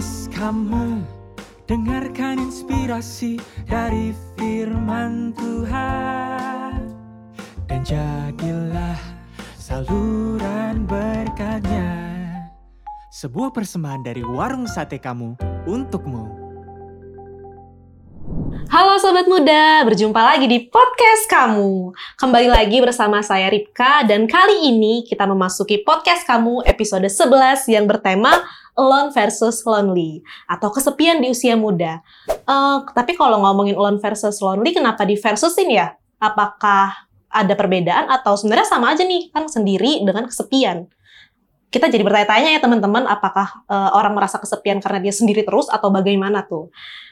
podcast kamu. Dengarkan inspirasi dari firman Tuhan. Dan jadilah saluran berkatnya. Sebuah persembahan dari warung sate kamu untukmu. Halo Sobat Muda, berjumpa lagi di podcast kamu. Kembali lagi bersama saya Ripka dan kali ini kita memasuki podcast kamu episode 11 yang bertema Alone versus Lonely atau kesepian di usia muda. Uh, tapi kalau ngomongin alone versus lonely, kenapa di versusin ya? Apakah ada perbedaan atau sebenarnya sama aja nih kan sendiri dengan kesepian? kita jadi bertanya-tanya ya teman-teman, apakah uh, orang merasa kesepian karena dia sendiri terus atau bagaimana tuh?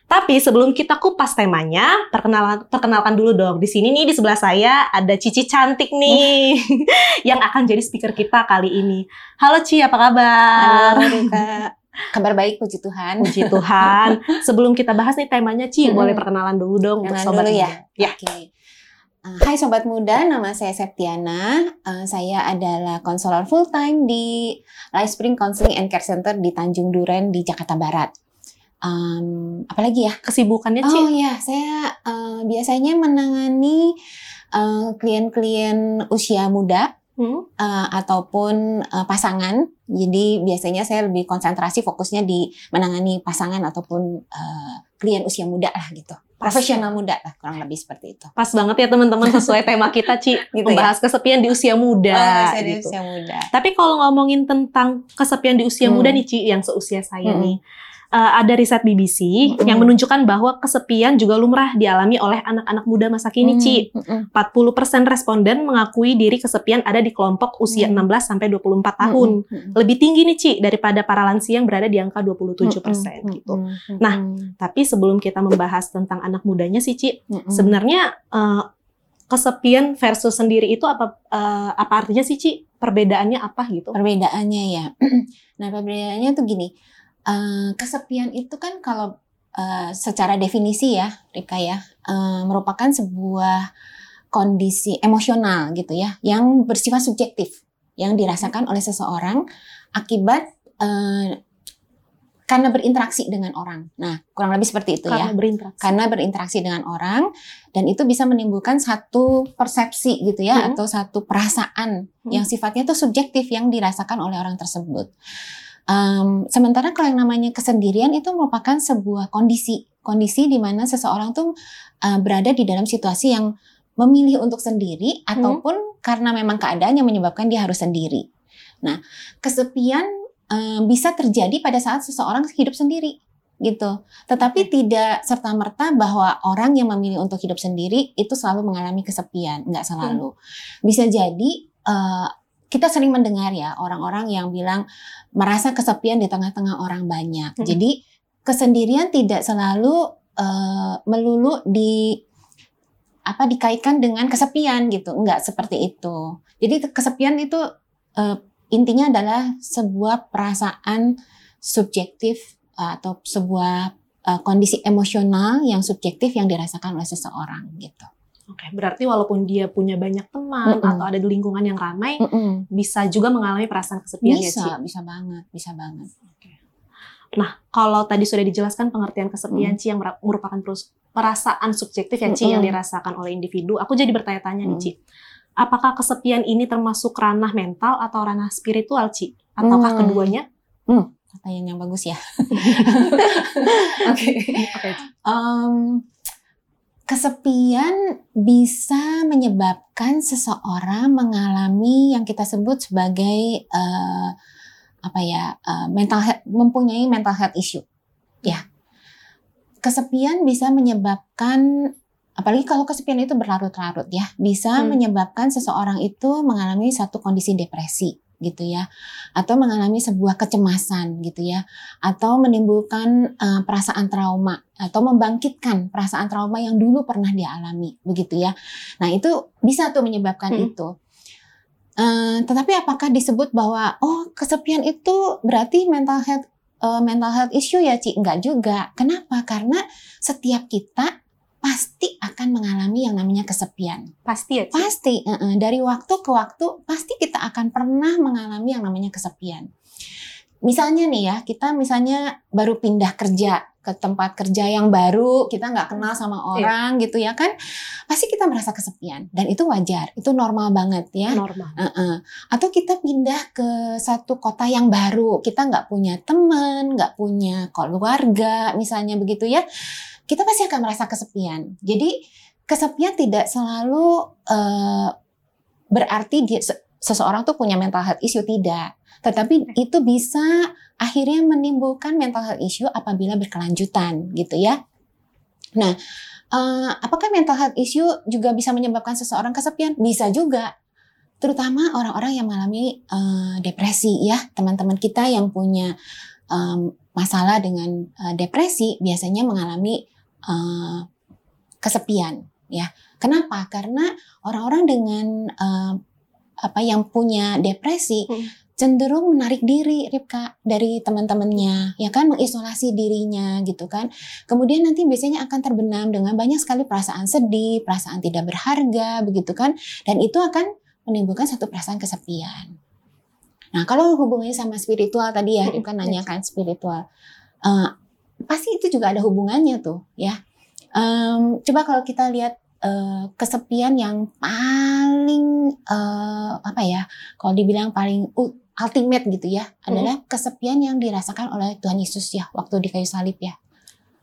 Tapi sebelum kita kupas temanya, perkenalan perkenalkan dulu dong. Di sini nih di sebelah saya ada Cici cantik nih yang akan jadi speaker kita kali ini. Halo Ci, apa kabar? Halo. Kabar baik, puji Tuhan. Puji Tuhan. Sebelum kita bahas nih temanya Ci, hmm. boleh perkenalan dulu dong untuk sobat dulu ya. Ya. Oke. Okay. Uh, hai Sobat Muda, nama saya Septiana. Uh, saya adalah konselor full time di Life Spring Counseling and Care Center di Tanjung Duren di Jakarta Barat um, apalagi ya kesibukannya sih? Oh ya, saya uh, biasanya menangani klien klien-klien usia muda hmm. uh, ataupun uh, pasangan. Jadi biasanya saya lebih konsentrasi fokusnya di menangani pasangan ataupun uh, klien usia muda lah gitu. Profesional muda lah kurang lebih seperti itu. Pas banget ya teman-teman sesuai tema kita Ci gitu ya? membahas ya? kesepian di usia muda. Oh, gitu. di usia muda. Tapi kalau ngomongin tentang kesepian di usia hmm. muda nih Ci yang seusia saya hmm. nih uh, ada riset BBC mm-hmm. yang menunjukkan bahwa kesepian juga lumrah dialami oleh anak-anak muda masa kini, mm-hmm. Ci. 40% responden mengakui diri kesepian ada di kelompok usia mm-hmm. 16 sampai 24 tahun. Mm-hmm. Lebih tinggi nih, Ci, daripada para lansia yang berada di angka 27% mm-hmm. gitu. Mm-hmm. Nah, tapi sebelum kita membahas tentang anak mudanya sih, Ci, mm-hmm. sebenarnya uh, kesepian versus sendiri itu apa uh, apa artinya sih, Ci? Perbedaannya apa gitu? Perbedaannya ya. nah, perbedaannya tuh gini Uh, kesepian itu kan kalau uh, secara definisi ya, Rika ya, uh, merupakan sebuah kondisi emosional gitu ya, yang bersifat subjektif, yang dirasakan oleh seseorang akibat uh, karena berinteraksi dengan orang. Nah, kurang lebih seperti itu karena ya. Berinteraksi. Karena berinteraksi dengan orang dan itu bisa menimbulkan satu persepsi gitu ya hmm. atau satu perasaan hmm. yang sifatnya itu subjektif yang dirasakan oleh orang tersebut. Um, sementara kalau yang namanya kesendirian itu merupakan sebuah kondisi, kondisi di mana seseorang tuh uh, berada di dalam situasi yang memilih untuk sendiri hmm. ataupun karena memang keadaan yang menyebabkan dia harus sendiri. Nah, kesepian um, bisa terjadi pada saat seseorang hidup sendiri gitu. Tetapi tidak serta merta bahwa orang yang memilih untuk hidup sendiri itu selalu mengalami kesepian, nggak selalu. Hmm. Bisa jadi uh, kita sering mendengar ya orang-orang yang bilang merasa kesepian di tengah-tengah orang banyak. Hmm. Jadi kesendirian tidak selalu uh, melulu di apa dikaitkan dengan kesepian gitu. Enggak seperti itu. Jadi kesepian itu uh, intinya adalah sebuah perasaan subjektif uh, atau sebuah uh, kondisi emosional yang subjektif yang dirasakan oleh seseorang gitu. Oke, berarti walaupun dia punya banyak teman mm -mm. atau ada di lingkungan yang ramai, mm -mm. bisa juga mengalami perasaan kesepian bisa, ya, Ci? Bisa, banget, bisa banget. Oke. Nah, kalau tadi sudah dijelaskan pengertian kesepian mm. Ci yang merupakan perasaan subjektif ya Ci mm -mm. yang dirasakan oleh individu, aku jadi bertanya-tanya mm. nih Ci. Apakah kesepian ini termasuk ranah mental atau ranah spiritual Ci? Ataukah mm. keduanya? Mm. Pertanyaan yang bagus ya. Oke. Oke. Kesepian bisa menyebabkan seseorang mengalami yang kita sebut sebagai uh, apa ya uh, mental health, mempunyai mental health issue. Ya, kesepian bisa menyebabkan apalagi kalau kesepian itu berlarut-larut ya, bisa hmm. menyebabkan seseorang itu mengalami satu kondisi depresi gitu ya atau mengalami sebuah kecemasan gitu ya atau menimbulkan uh, perasaan trauma atau membangkitkan perasaan trauma yang dulu pernah dialami begitu ya nah itu bisa tuh menyebabkan hmm. itu uh, tetapi apakah disebut bahwa oh kesepian itu berarti mental health uh, mental health issue ya Ci enggak juga kenapa karena setiap kita pasti akan mengalami yang namanya kesepian. Pasti ya? Cik? Pasti. Uh -uh. Dari waktu ke waktu pasti kita akan pernah mengalami yang namanya kesepian. misalnya nih ya, kita misalnya baru pindah kerja ke tempat kerja yang baru, kita nggak kenal sama Iya. orang gitu ya kan, pasti kita merasa kesepian dan itu wajar, itu normal banget ya. Normal. Heeh. Atau kita pindah ke satu kota yang baru, kita nggak punya teman, nggak punya keluarga, misalnya begitu ya, kita pasti akan merasa kesepian. Jadi kesepian tidak selalu eh, berarti dia seseorang tuh punya mental health issue tidak, tetapi itu bisa akhirnya menimbulkan mental health issue apabila berkelanjutan gitu ya. Nah, eh, apakah mental health issue juga bisa menyebabkan seseorang kesepian? Bisa juga. Terutama orang-orang yang mengalami eh, depresi ya. Teman-teman kita yang punya masalah dengan eh, depresi biasanya mengalami kesepian ya. Kenapa? Karena orang-orang dengan eh, apa yang punya depresi Hmm. cenderung menarik diri Ripka dari teman-temannya ya kan mengisolasi dirinya gitu kan kemudian nanti biasanya akan terbenam dengan banyak sekali perasaan sedih perasaan tidak berharga begitu kan dan itu akan menimbulkan satu perasaan kesepian. Nah, kalau hubungannya sama spiritual tadi ya, Ripka nanyakan spiritual, Eh, pasti itu juga ada hubungannya tuh, ya. Em, coba kalau kita lihat eh, kesepian yang paling eh, apa ya, kalau dibilang paling ultimate gitu ya, adalah kesepian yang dirasakan oleh Tuhan Yesus ya, waktu di kayu salib ya.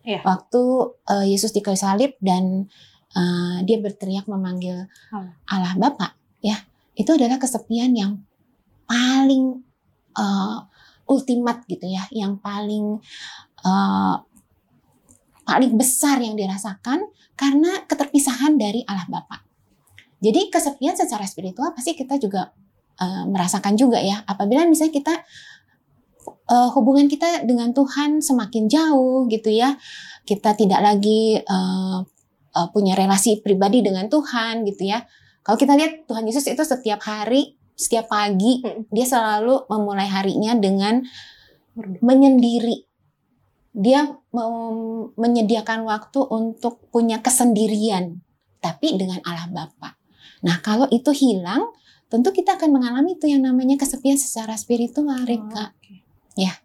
Iya. Waktu eh, Yesus di kayu salib dan eh, dia berteriak memanggil Allah. Allah Bapa, ya itu adalah kesepian yang paling uh, ultimat gitu ya, yang paling uh, paling besar yang dirasakan karena keterpisahan dari Allah Bapa. Jadi kesepian secara spiritual pasti kita juga uh, merasakan juga ya. Apabila misalnya kita uh, hubungan kita dengan Tuhan semakin jauh gitu ya, kita tidak lagi uh, uh, punya relasi pribadi dengan Tuhan gitu ya. Kalau kita lihat Tuhan Yesus itu setiap hari, setiap pagi Mm. dia selalu memulai harinya dengan menyendiri. Dia menyediakan waktu untuk punya kesendirian, tapi dengan Allah Bapa. Nah, kalau itu hilang, tentu kita akan mengalami itu yang namanya kesepian secara spiritual, Rika. Ya.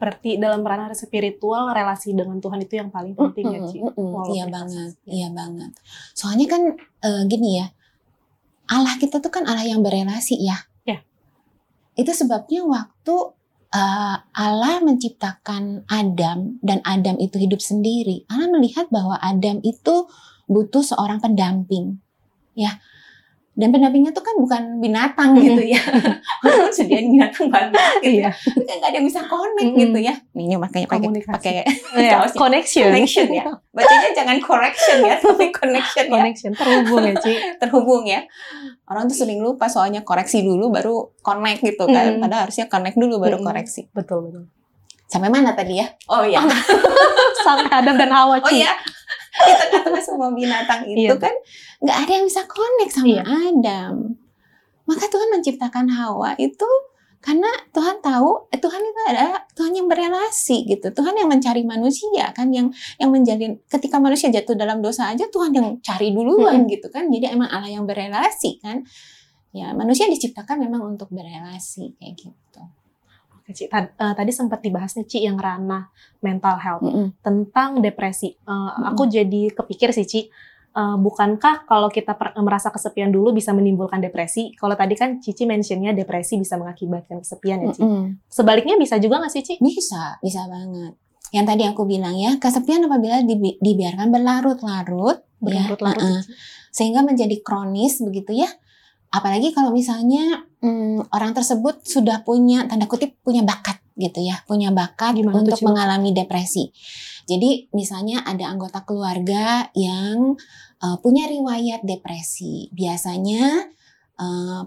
Berarti dalam ranah spiritual relasi dengan Tuhan itu yang paling penting ya, Ci. Mm-mm, Walaupun Iya banget, kesepian. iya banget. Soalnya kan eh, gini ya, Allah kita tuh kan Allah yang berelasi ya. Ya. Itu sebabnya waktu eh, Allah menciptakan Adam dan Adam itu hidup sendiri, Allah melihat bahwa Adam itu butuh seorang pendamping, ya. Dan pendampingnya tuh kan bukan binatang gitu ya. Orang sediain binatang banyak gitu ya. Iya. Nggak ada yang bisa connect Mm-mm. gitu ya. Nih, ini makanya pakai pakai Iya, connection. connection ya. Bacanya jangan correction ya, tapi connection ya. Connection terhubung ya, Ci. Terhubung ya. Orang tuh sering lupa soalnya koreksi dulu baru connect gitu kan. Mm. Padahal harusnya connect dulu baru Mm-mm. koreksi. Betul, betul. Sampai mana tadi ya? Oh iya. Sampai Adam dan Hawa, Oh Ci. iya. Di tengah-tengah semua binatang itu Iya. kan nggak ada yang bisa connect sama Iya. Adam. Maka Tuhan menciptakan Hawa itu karena Tuhan tahu eh, Tuhan itu adalah Tuhan yang berelasi gitu. Tuhan yang mencari manusia kan yang yang menjadi ketika manusia jatuh dalam dosa aja Tuhan yang cari duluan gitu kan. Jadi emang Allah yang berelasi kan. Ya, manusia diciptakan memang untuk berelasi kayak gitu. Oke, Ci. Tad- eh, tadi sempat dibahas nih, Ci, yang ranah mental health. Mm-mm. tentang depresi. Eh, Aku jadi kepikir sih, Ci, eh, bukankah kalau kita per- merasa kesepian dulu bisa menimbulkan depresi? Kalau tadi kan Cici mentionnya depresi bisa mengakibatkan kesepian ya, Ci. Mm-mm. Sebaliknya bisa juga nggak sih, Ci? Bisa, bisa banget. Yang tadi aku bilang ya, kesepian apabila dibi- dibiarkan berlarut-larut, ya, Berlarut-larut, uh-uh, Ci. sehingga menjadi kronis begitu ya. Apalagi kalau misalnya mm, orang tersebut sudah punya tanda kutip punya bakat gitu ya, punya bakat Gimana untuk mengalami depresi. Jadi misalnya ada anggota keluarga yang uh, punya riwayat depresi, biasanya uh,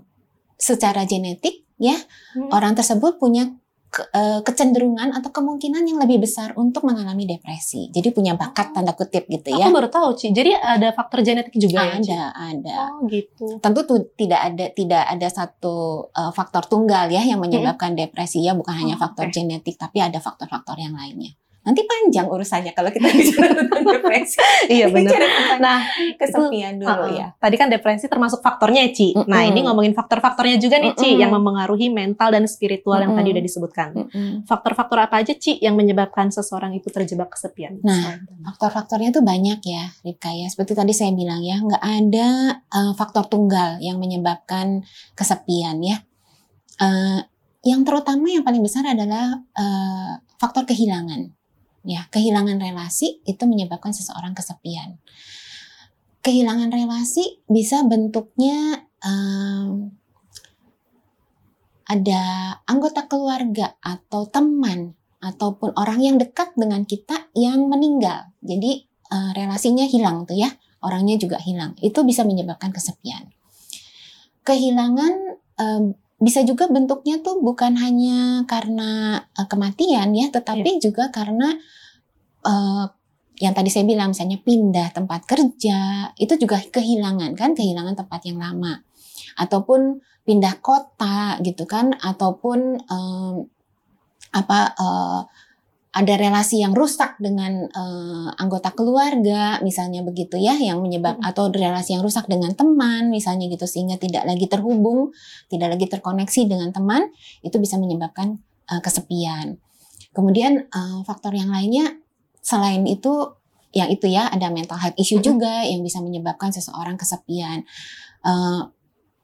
secara genetik ya Hmm. orang tersebut punya ke- eh, kecenderungan atau kemungkinan yang lebih besar untuk mengalami depresi. Jadi punya bakat tanda kutip gitu ya. Aku baru tahu, Ci. Jadi ada faktor genetik juga ya, Ci? Ada, ada. Oh, gitu. Tentu tuh tidak ada tidak ada satu eh, faktor tunggal ya yang menyebabkan depresi ya, bukan hanya Oh, faktor oke. genetik tapi ada faktor-faktor yang lainnya. Nanti panjang urusannya kalau kita bicara tentang depresi. iya benar. Nah, kesepian dulu Uh-uh. ya. Tadi kan depresi termasuk faktornya, Ci. Mm-mm. Nah, ini ngomongin faktor-faktornya juga nih, Ci, Mm-mm. yang memengaruhi mental dan spiritual yang tadi Mm-mm. udah disebutkan. Faktor-faktor apa aja, Ci, yang menyebabkan seseorang itu terjebak kesepian? Nah, Faktor-faktornya tuh banyak ya, Ripka ya. Seperti tadi saya bilang ya, nggak ada uh, faktor tunggal yang menyebabkan kesepian ya. Uh, yang terutama yang paling besar adalah uh, faktor kehilangan. Ya, kehilangan relasi itu menyebabkan seseorang kesepian. Kehilangan relasi bisa bentuknya um, ada anggota keluarga atau teman ataupun orang yang dekat dengan kita yang meninggal. Jadi eh, relasinya hilang tuh ya, orangnya juga hilang. Itu bisa menyebabkan kesepian. Kehilangan eh, bisa juga bentuknya tuh bukan hanya karena eh, kematian ya, tetapi juga karena eh, yang tadi saya bilang misalnya pindah tempat kerja, itu juga kehilangan kan, kehilangan tempat yang lama. Ataupun pindah kota gitu kan, ataupun em, apa eh, ada relasi yang rusak dengan eh, anggota keluarga misalnya begitu ya yang menyebab Mm. atau relasi yang rusak dengan teman misalnya gitu sehingga tidak lagi terhubung tidak lagi terkoneksi dengan teman itu bisa menyebabkan eh, kesepian kemudian eh, faktor yang lainnya selain itu yang itu ya ada mental health issue Mm. juga yang bisa menyebabkan seseorang kesepian Eh,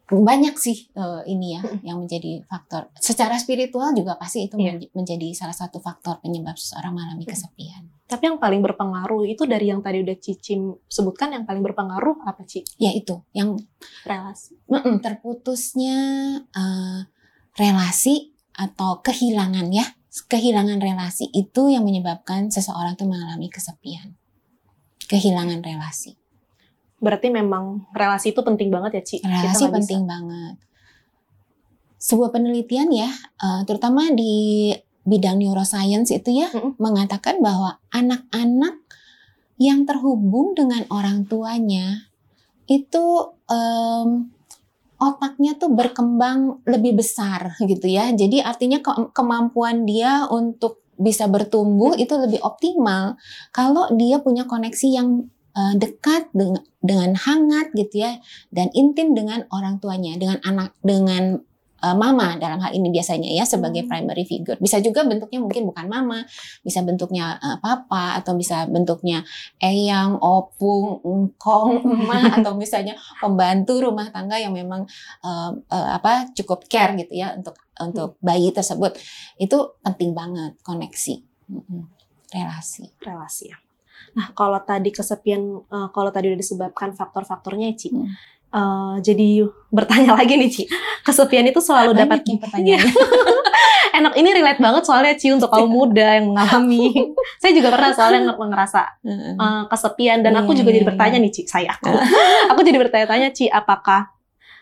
banyak sih eh, ini ya yang menjadi faktor. Secara spiritual juga pasti itu Iya. menj- menjadi salah satu faktor penyebab seseorang mengalami kesepian. Tapi yang paling berpengaruh itu dari yang tadi udah Cicim sebutkan yang paling berpengaruh apa, Ci? Ya itu yang Relasi. terputusnya eh, relasi atau kehilangan ya. Kehilangan relasi itu yang menyebabkan seseorang itu mengalami kesepian. Kehilangan relasi. Berarti memang relasi itu penting banget ya, Ci. Kita Relasi bisa- penting banget. Sebuah penelitian ya, eh, terutama di bidang neuroscience itu ya, Mm-mm. mengatakan bahwa anak-anak yang terhubung dengan orang tuanya itu em, otaknya tuh berkembang lebih besar gitu ya. Jadi artinya ke- kemampuan dia untuk bisa bertumbuh itu lebih optimal kalau dia punya koneksi yang eh, dekat dengan dengan hangat gitu ya dan intim dengan orang tuanya, dengan anak dengan eh, mama dalam hal ini biasanya ya sebagai Hmm. primary figure. Bisa juga bentuknya mungkin bukan mama, bisa bentuknya eh, papa atau bisa bentuknya eyang, opung, engkong, emak atau misalnya pembantu rumah tangga yang memang eh, eh, apa cukup care gitu ya untuk untuk bayi tersebut. Itu penting banget koneksi. Relasi. relasi ya. Nah, kalau tadi kesepian, eh, kalau tadi udah disebabkan faktor-faktornya, Ci. Hmm. eh, jadi bertanya lagi nih, Ci. Kesepian itu selalu Banyak dapat nih pertanyaannya. Enak ini relate banget soalnya Ci untuk kaum muda yang mengalami. Saya juga pernah soalnya nge- ngerasa eh, kesepian dan aku Iya, juga iya, jadi bertanya nih Ci, saya aku. aku jadi bertanya-tanya Ci, apakah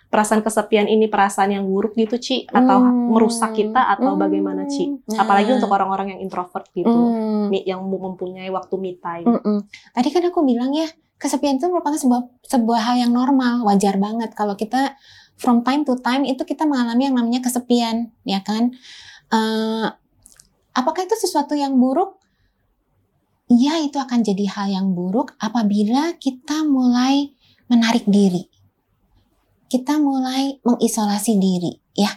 perasaan kesepian ini perasaan yang buruk gitu Ci atau Hmm. merusak kita atau Hmm. bagaimana Ci? Nah. Apalagi untuk orang-orang yang introvert gitu. Hmm. Yang mempunyai waktu me time. Mm-mm. Tadi kan aku bilang ya, kesepian itu merupakan sebuah sebuah hal yang normal, wajar banget kalau kita from time to time itu kita mengalami yang namanya kesepian, ya kan? Eh, apakah itu sesuatu yang buruk? Iya, itu akan jadi hal yang buruk apabila kita mulai menarik diri. Kita mulai mengisolasi diri, ya.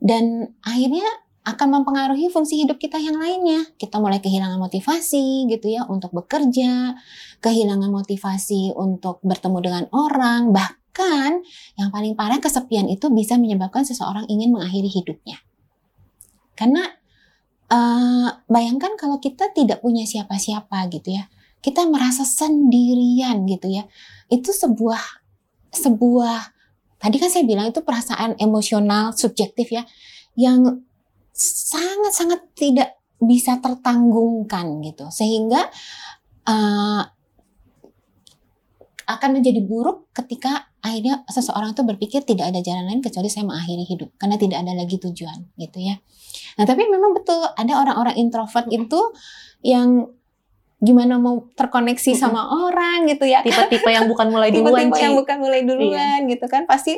Dan akhirnya akan mempengaruhi fungsi hidup kita yang lainnya. Kita mulai kehilangan motivasi gitu ya untuk bekerja, kehilangan motivasi untuk bertemu dengan orang, bahkan yang paling parah kesepian itu bisa menyebabkan seseorang ingin mengakhiri hidupnya. Karena eh, bayangkan kalau kita tidak punya siapa-siapa gitu ya, kita merasa sendirian gitu ya. Itu sebuah sebuah tadi kan saya bilang itu perasaan emosional subjektif ya yang sangat-sangat tidak bisa tertanggungkan gitu sehingga eh, akan menjadi buruk ketika akhirnya seseorang itu berpikir tidak ada jalan lain kecuali saya mengakhiri hidup karena tidak ada lagi tujuan gitu ya. Nah tapi memang betul ada orang-orang introvert itu yang gimana mau terkoneksi Mm-mm. sama orang gitu ya Tipe-tipe yang bukan mulai duluan tipe-tipe yang bukan mulai duluan gitu kan pasti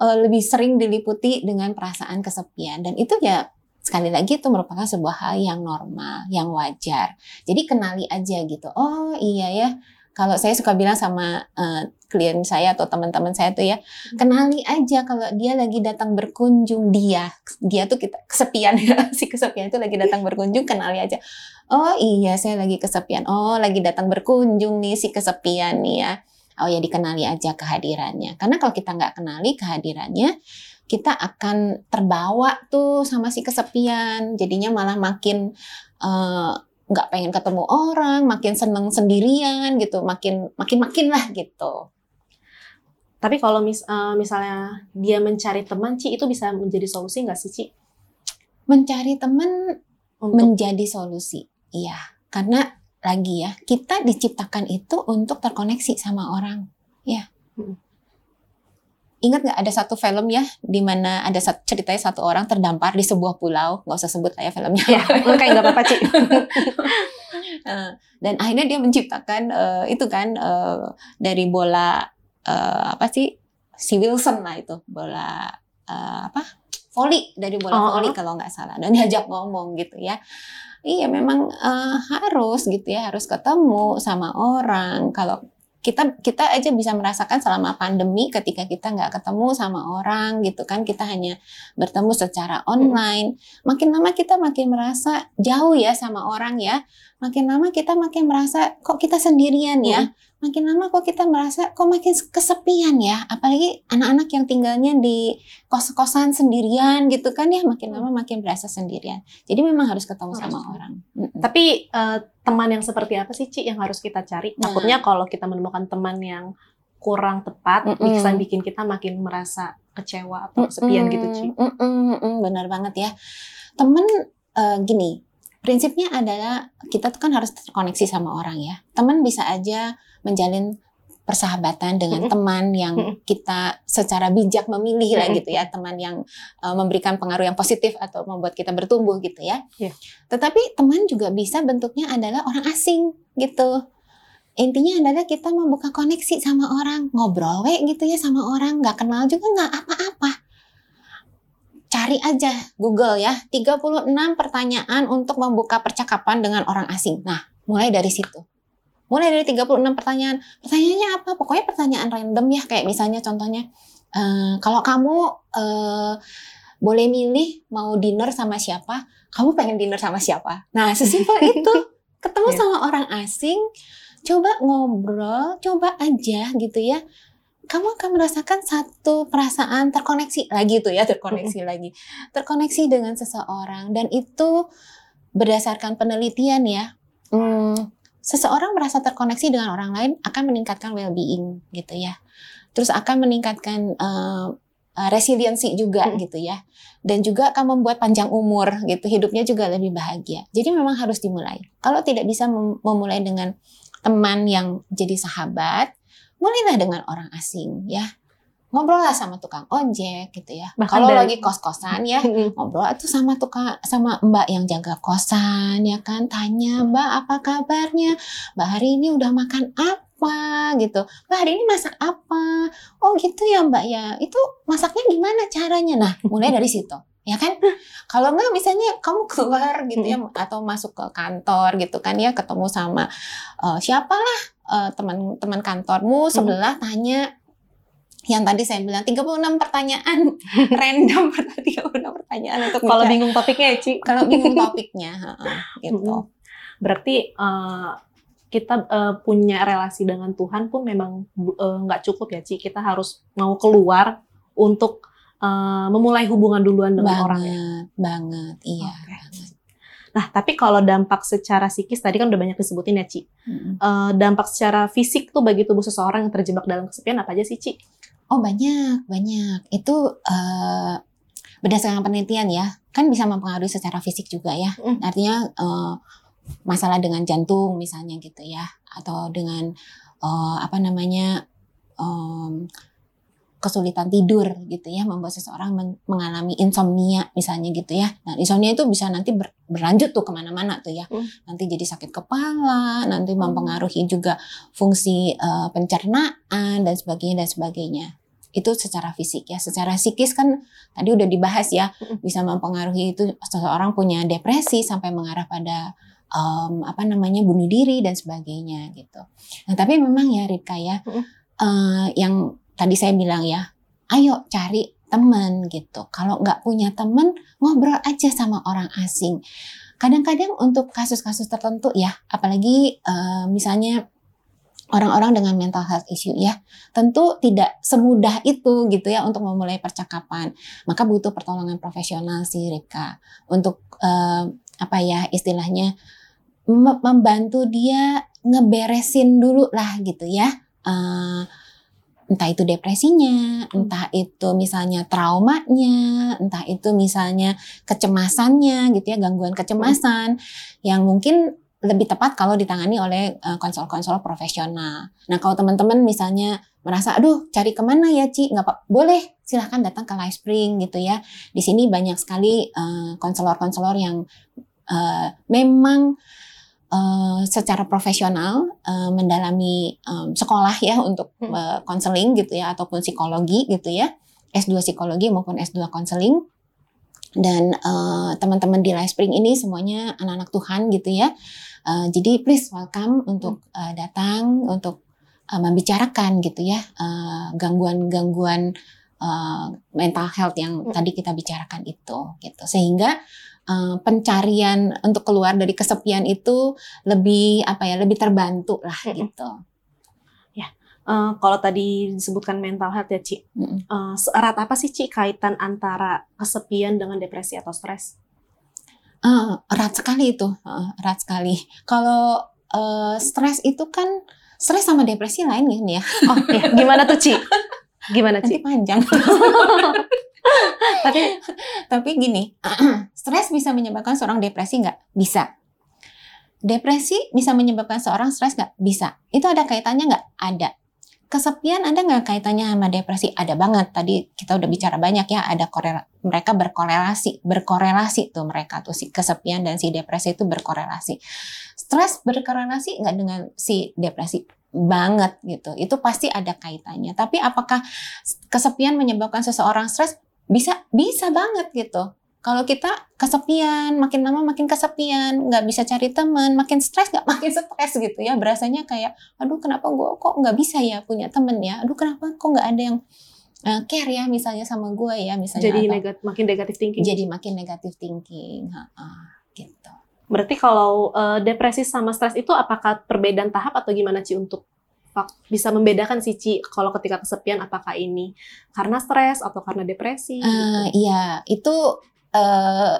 eh, lebih sering diliputi dengan perasaan kesepian dan itu ya sekali lagi itu merupakan sebuah hal yang normal, yang wajar. Jadi kenali aja gitu. Oh iya ya, kalau saya suka bilang sama uh, klien saya atau teman-teman saya tuh ya, kenali aja kalau dia lagi datang berkunjung dia, dia tuh kita kesepian ya, si kesepian itu lagi datang berkunjung, kenali aja. Oh iya, saya lagi kesepian. Oh, lagi datang berkunjung nih si kesepian nih ya. Oh ya dikenali aja kehadirannya. Karena kalau kita nggak kenali kehadirannya, kita akan terbawa tuh sama si kesepian jadinya malah makin eh, nggak uh, pengen ketemu orang makin seneng sendirian gitu makin makin makin lah gitu tapi kalau mis uh, misalnya dia mencari teman Ci itu bisa menjadi solusi nggak sih Ci mencari teman Untuk... menjadi solusi iya karena lagi ya kita diciptakan itu untuk terkoneksi sama orang. Ya hmm. Ingat nggak ada satu film ya di mana ada satu, ceritanya satu orang terdampar di sebuah pulau, nggak usah sebut lah ya filmnya. Ya, kayak nggak apa-apa sih. dan akhirnya dia menciptakan uh, itu kan uh, dari bola uh, apa sih? Si Wilson lah itu bola uh, apa volley dari bola oh. volley kalau nggak salah dan diajak ngomong gitu ya. Iya memang uh, harus gitu ya harus ketemu sama orang kalau kita kita aja bisa merasakan selama pandemi ketika kita nggak ketemu sama orang gitu kan kita hanya bertemu secara online makin lama kita makin merasa jauh ya sama orang ya makin lama kita makin merasa kok kita sendirian ya? Makin lama kok kita merasa kok makin kesepian ya? Apalagi anak-anak yang tinggalnya di kos-kosan sendirian gitu kan ya makin lama makin berasa sendirian. Jadi memang harus ketemu harus. sama orang tapi uh, teman yang seperti apa sih Ci yang harus kita cari? Nah. takutnya kalau kita menemukan teman yang kurang tepat mm -mm. bisa bikin kita makin merasa kecewa atau kesepian mm -mm. gitu Ci. Mm -mm, mm -mm, benar banget ya. Teman uh, gini prinsipnya adalah kita tuh kan harus terkoneksi sama orang ya teman bisa aja menjalin persahabatan dengan teman yang kita secara bijak memilih lah gitu ya teman yang uh, memberikan pengaruh yang positif atau membuat kita bertumbuh gitu ya. Yeah. Tetapi teman juga bisa bentuknya adalah orang asing gitu. Intinya adalah kita membuka koneksi sama orang, ngobrol we gitu ya sama orang, nggak kenal juga nggak apa-apa. Cari aja Google ya, 36 pertanyaan untuk membuka percakapan dengan orang asing. Nah, mulai dari situ Mulai dari 36 pertanyaan. Pertanyaannya apa? Pokoknya pertanyaan random ya. Kayak misalnya contohnya, uh, kalau kamu uh, boleh milih mau dinner sama siapa, kamu pengen dinner sama siapa? Nah, sesimpel itu. Ketemu yeah. sama orang asing, coba ngobrol, coba aja gitu ya. Kamu akan merasakan satu perasaan terkoneksi lagi tuh ya, terkoneksi lagi. Terkoneksi dengan seseorang dan itu berdasarkan penelitian ya. Hmm, seseorang merasa terkoneksi dengan orang lain akan meningkatkan well-being gitu ya. Terus akan meningkatkan uh, resiliensi juga hmm. gitu ya. Dan juga akan membuat panjang umur gitu, hidupnya juga lebih bahagia. Jadi memang harus dimulai. Kalau tidak bisa memulai dengan teman yang jadi sahabat, mulailah dengan orang asing ya ngobrol lah sama tukang ojek gitu ya. Kalau lagi kos-kosan ya, ngobrol tuh sama tukang sama Mbak yang jaga kosan ya kan, tanya Mbak apa kabarnya? Mbak hari ini udah makan apa gitu. Mbak hari ini masak apa? Oh gitu ya Mbak ya. Itu masaknya gimana caranya? Nah, mulai dari situ. Ya kan? Kalau enggak misalnya kamu keluar gitu ya atau masuk ke kantor gitu kan ya ketemu sama uh, siapalah uh, teman-teman kantormu sebelah tanya yang tadi saya bilang 36 pertanyaan. Random 36 pertanyaan untuk kalau bingung topiknya ya Ci? Kalau bingung topiknya gitu. Berarti uh, kita uh, punya relasi dengan Tuhan pun memang nggak uh, cukup ya Ci? Kita harus mau keluar untuk uh, memulai hubungan duluan dengan banget, orang ya banget iya okay. banget. Nah, tapi kalau dampak secara psikis tadi kan udah banyak disebutin ya, Ci. Mm-hmm. Uh, dampak secara fisik tuh bagi tubuh seseorang yang terjebak dalam kesepian apa aja sih, Ci? Oh banyak, banyak. Itu uh, berdasarkan penelitian ya, kan bisa mempengaruhi secara fisik juga ya. Mm. Artinya uh, masalah dengan jantung misalnya gitu ya, atau dengan uh, apa namanya um, kesulitan tidur gitu ya, membuat seseorang mengalami insomnia misalnya gitu ya. Nah insomnia itu bisa nanti ber, berlanjut tuh ke mana-mana tuh ya. Hmm. Nanti jadi sakit kepala, nanti mempengaruhi juga fungsi uh, pencernaan dan sebagainya dan sebagainya. itu secara fisik ya. Secara psikis kan tadi udah dibahas ya, Mm-mm. bisa mempengaruhi itu seseorang punya depresi sampai mengarah pada em, apa namanya bunuh diri dan sebagainya gitu. Nah tapi memang ya Rika ya, eh, yang tadi saya bilang ya, ayo cari teman gitu. Kalau nggak punya teman, ngobrol aja sama orang asing. Kadang-kadang untuk kasus-kasus tertentu ya, apalagi eh, misalnya orang-orang dengan mental health issue ya, tentu tidak semudah itu gitu ya untuk memulai percakapan. Maka butuh pertolongan profesional sih Rika untuk eh, apa ya istilahnya mem- membantu dia ngeberesin dulu lah gitu ya. Eh, entah itu depresinya, entah itu misalnya traumanya, entah itu misalnya kecemasannya gitu ya, gangguan kecemasan yang mungkin lebih tepat kalau ditangani oleh eh, konselor-konselor profesional. Nah kalau teman-teman misalnya merasa, aduh cari ke mana ya Ci, nggak apa, boleh silahkan datang ke Life Spring gitu ya. Di sini banyak sekali eh, konselor-konselor yang eh, memang eh, secara profesional eh, mendalami em, sekolah ya untuk Hmm. eh, konseling gitu ya ataupun psikologi gitu ya. S2 psikologi maupun S2 konseling dan eh, teman-teman di Life Spring ini semuanya anak-anak Tuhan gitu ya. Eh, jadi please welcome untuk eh, datang untuk eh, membicarakan gitu ya gangguan-gangguan eh, mental health yang Hmm. tadi kita bicarakan itu gitu. Sehingga eh, pencarian untuk keluar dari kesepian itu lebih apa ya lebih terbantu lah Mm-mm. gitu. Eh, kalau tadi disebutkan mental health ya Ci, Mm-mm. eh, seerat apa sih Ci kaitan antara kesepian dengan depresi atau stres? Ah, erat sekali itu, Ah, erat sekali. Kalau eh, stres itu kan stres sama depresi lain kan ya. Oh ya, gimana tuh Ci? Gimana Nanti Ci? panjang. Tapi Tapi gini, stres bisa menyebabkan seorang depresi nggak? Bisa. Depresi bisa menyebabkan seorang stres nggak? Bisa. Itu ada kaitannya nggak? Ada. Kesepian ada nggak kaitannya sama depresi? Ada banget. Tadi kita udah bicara banyak ya. Ada korela mereka berkorelasi, berkorelasi tuh mereka tuh si kesepian dan si depresi itu berkorelasi. Stres berkorelasi nggak dengan si depresi? Banget gitu. Itu pasti ada kaitannya. Tapi apakah kesepian menyebabkan seseorang stres? Bisa, bisa banget gitu. Kalau kita kesepian, makin lama makin kesepian, nggak bisa cari teman, makin stres nggak makin stres gitu ya. Berasanya kayak, aduh kenapa gue kok nggak bisa ya punya temen ya? Aduh kenapa kok nggak ada yang eh, care ya misalnya sama gue ya misalnya. jadi atau- negat, makin negatif thinking. jadi makin negatif thinking, Ha-ha, gitu. Berarti kalau eh, depresi sama stres itu apakah perbedaan tahap atau gimana Ci untuk bisa membedakan sih Ci kalau ketika kesepian apakah ini karena stres atau karena depresi? Eh, iya, itu eh,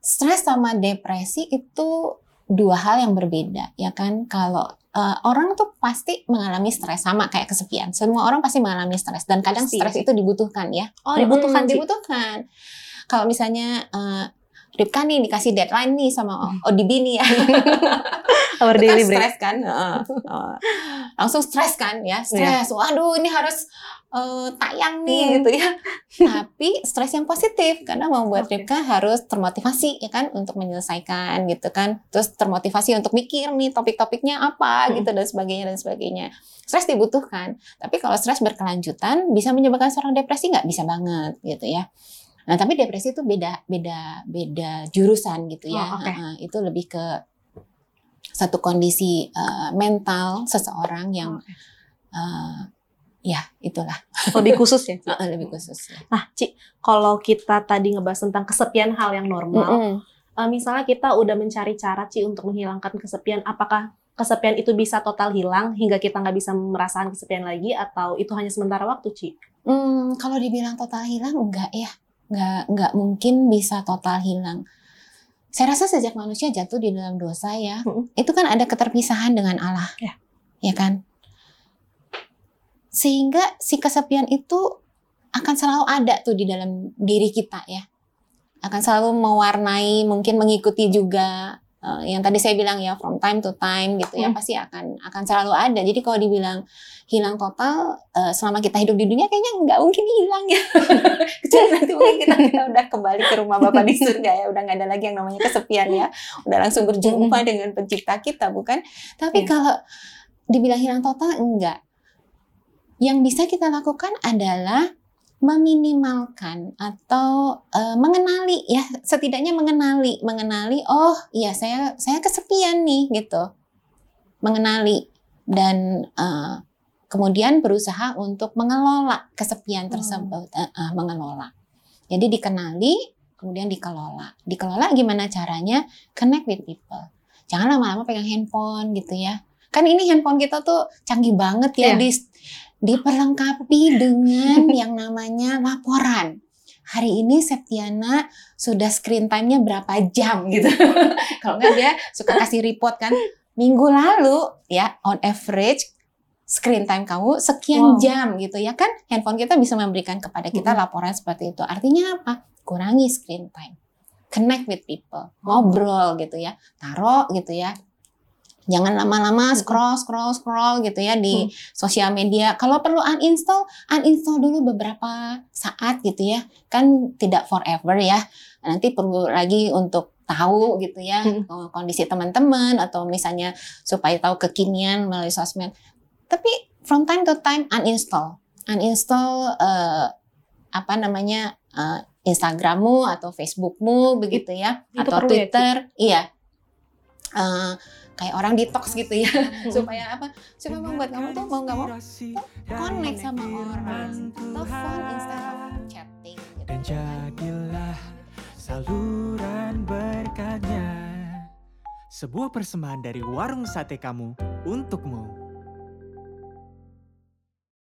stres sama depresi itu dua hal yang berbeda, ya kan? Kalau eh, orang tuh pasti mengalami stres sama kayak kesepian. Semua orang pasti mengalami stres dan kadang Pasti, stres itu dibutuhkan ya. Oh, dibutuhkan, Mm, Ci. dibutuhkan. Kalau misalnya eh, Ripka nih dikasih deadline nih sama Hmm. ODB nih ya. Our kan daily stres kan, langsung stres kan ya, stres. Waduh, ini harus eh, tayang nih Hmm. gitu ya. Tapi stres yang positif karena membuat Oke. Ripka harus termotivasi ya kan untuk menyelesaikan gitu kan. Terus termotivasi untuk mikir nih topik-topiknya apa Hmm. gitu dan sebagainya dan sebagainya. Stres dibutuhkan. Tapi kalau stres berkelanjutan bisa menyebabkan seorang depresi nggak bisa banget gitu ya. Nah, tapi depresi itu beda beda beda jurusan gitu ya. Oh, oke. Heeh, itu lebih ke satu kondisi eh, mental seseorang yang eh, ya itulah Lebih khusus ya. Ci? Lebih khusus. ya. Nah, Ci, kalau kita tadi ngebahas tentang kesepian hal yang normal, Mm-mm. eh, misalnya kita udah mencari cara Ci untuk menghilangkan kesepian, apakah kesepian itu bisa total hilang hingga kita nggak bisa merasakan kesepian lagi atau itu hanya sementara waktu, Ci? Hmm, kalau dibilang total hilang enggak ya, enggak enggak mungkin bisa total hilang. Saya rasa sejak manusia jatuh di dalam dosa ya, Mm-mm. itu kan ada keterpisahan dengan Allah, Ya. ya kan? Sehingga si kesepian itu akan selalu ada tuh di dalam diri kita ya, akan selalu mewarnai, mungkin mengikuti juga eh, yang tadi saya bilang ya from time to time gitu ya Hmm. pasti akan akan selalu ada. Jadi kalau dibilang hilang total eh, selama kita hidup di dunia kayaknya nggak mungkin hilang ya. Kecuali nanti mungkin kita, kita udah kembali ke rumah Bapak di surga ya, udah nggak ada lagi yang namanya kesepian ya. Udah langsung berjumpa dengan pencipta kita bukan? Tapi Iya. kalau dibilang hilang total enggak. yang bisa kita lakukan adalah meminimalkan atau uh, mengenali ya setidaknya mengenali mengenali oh iya saya saya kesepian nih gitu mengenali dan uh, kemudian berusaha untuk mengelola kesepian hmm. tersebut hmm. uh, uh, mengelola jadi dikenali kemudian dikelola dikelola gimana caranya connect with people jangan lama-lama pegang handphone gitu ya kan ini handphone kita tuh canggih banget ya yeah. di diperlengkapi dengan yang namanya laporan. Hari ini Septiana sudah screen time-nya berapa jam gitu. Kalau nggak dia suka kasih report kan. Minggu lalu ya on average screen time kamu sekian wow. jam gitu ya kan. Handphone kita bisa memberikan kepada kita laporan seperti itu. Artinya apa? Kurangi screen time. Connect with people, ngobrol gitu ya. Taruh gitu ya Jangan lama-lama scroll scroll scroll gitu ya di hmm. sosial media. Kalau perlu uninstall, uninstall dulu beberapa saat gitu ya. Kan tidak forever ya. Nanti perlu lagi untuk tahu gitu ya hmm. Kondisi teman-teman atau misalnya supaya tahu kekinian melalui sosmed. Tapi from time to time uninstall. Uninstall uh, apa namanya uh, Instagrammu atau Facebookmu begitu ya Itu atau ya, Twitter. Ya, iya. Uh, kayak orang detox gitu ya. Supaya apa? Supaya membuat kamu tuh mau nggak mau connect sama orang. Telepon Instagram chatting gitu. dan jadilah saluran berkatnya. Sebuah persembahan dari warung sate kamu untukmu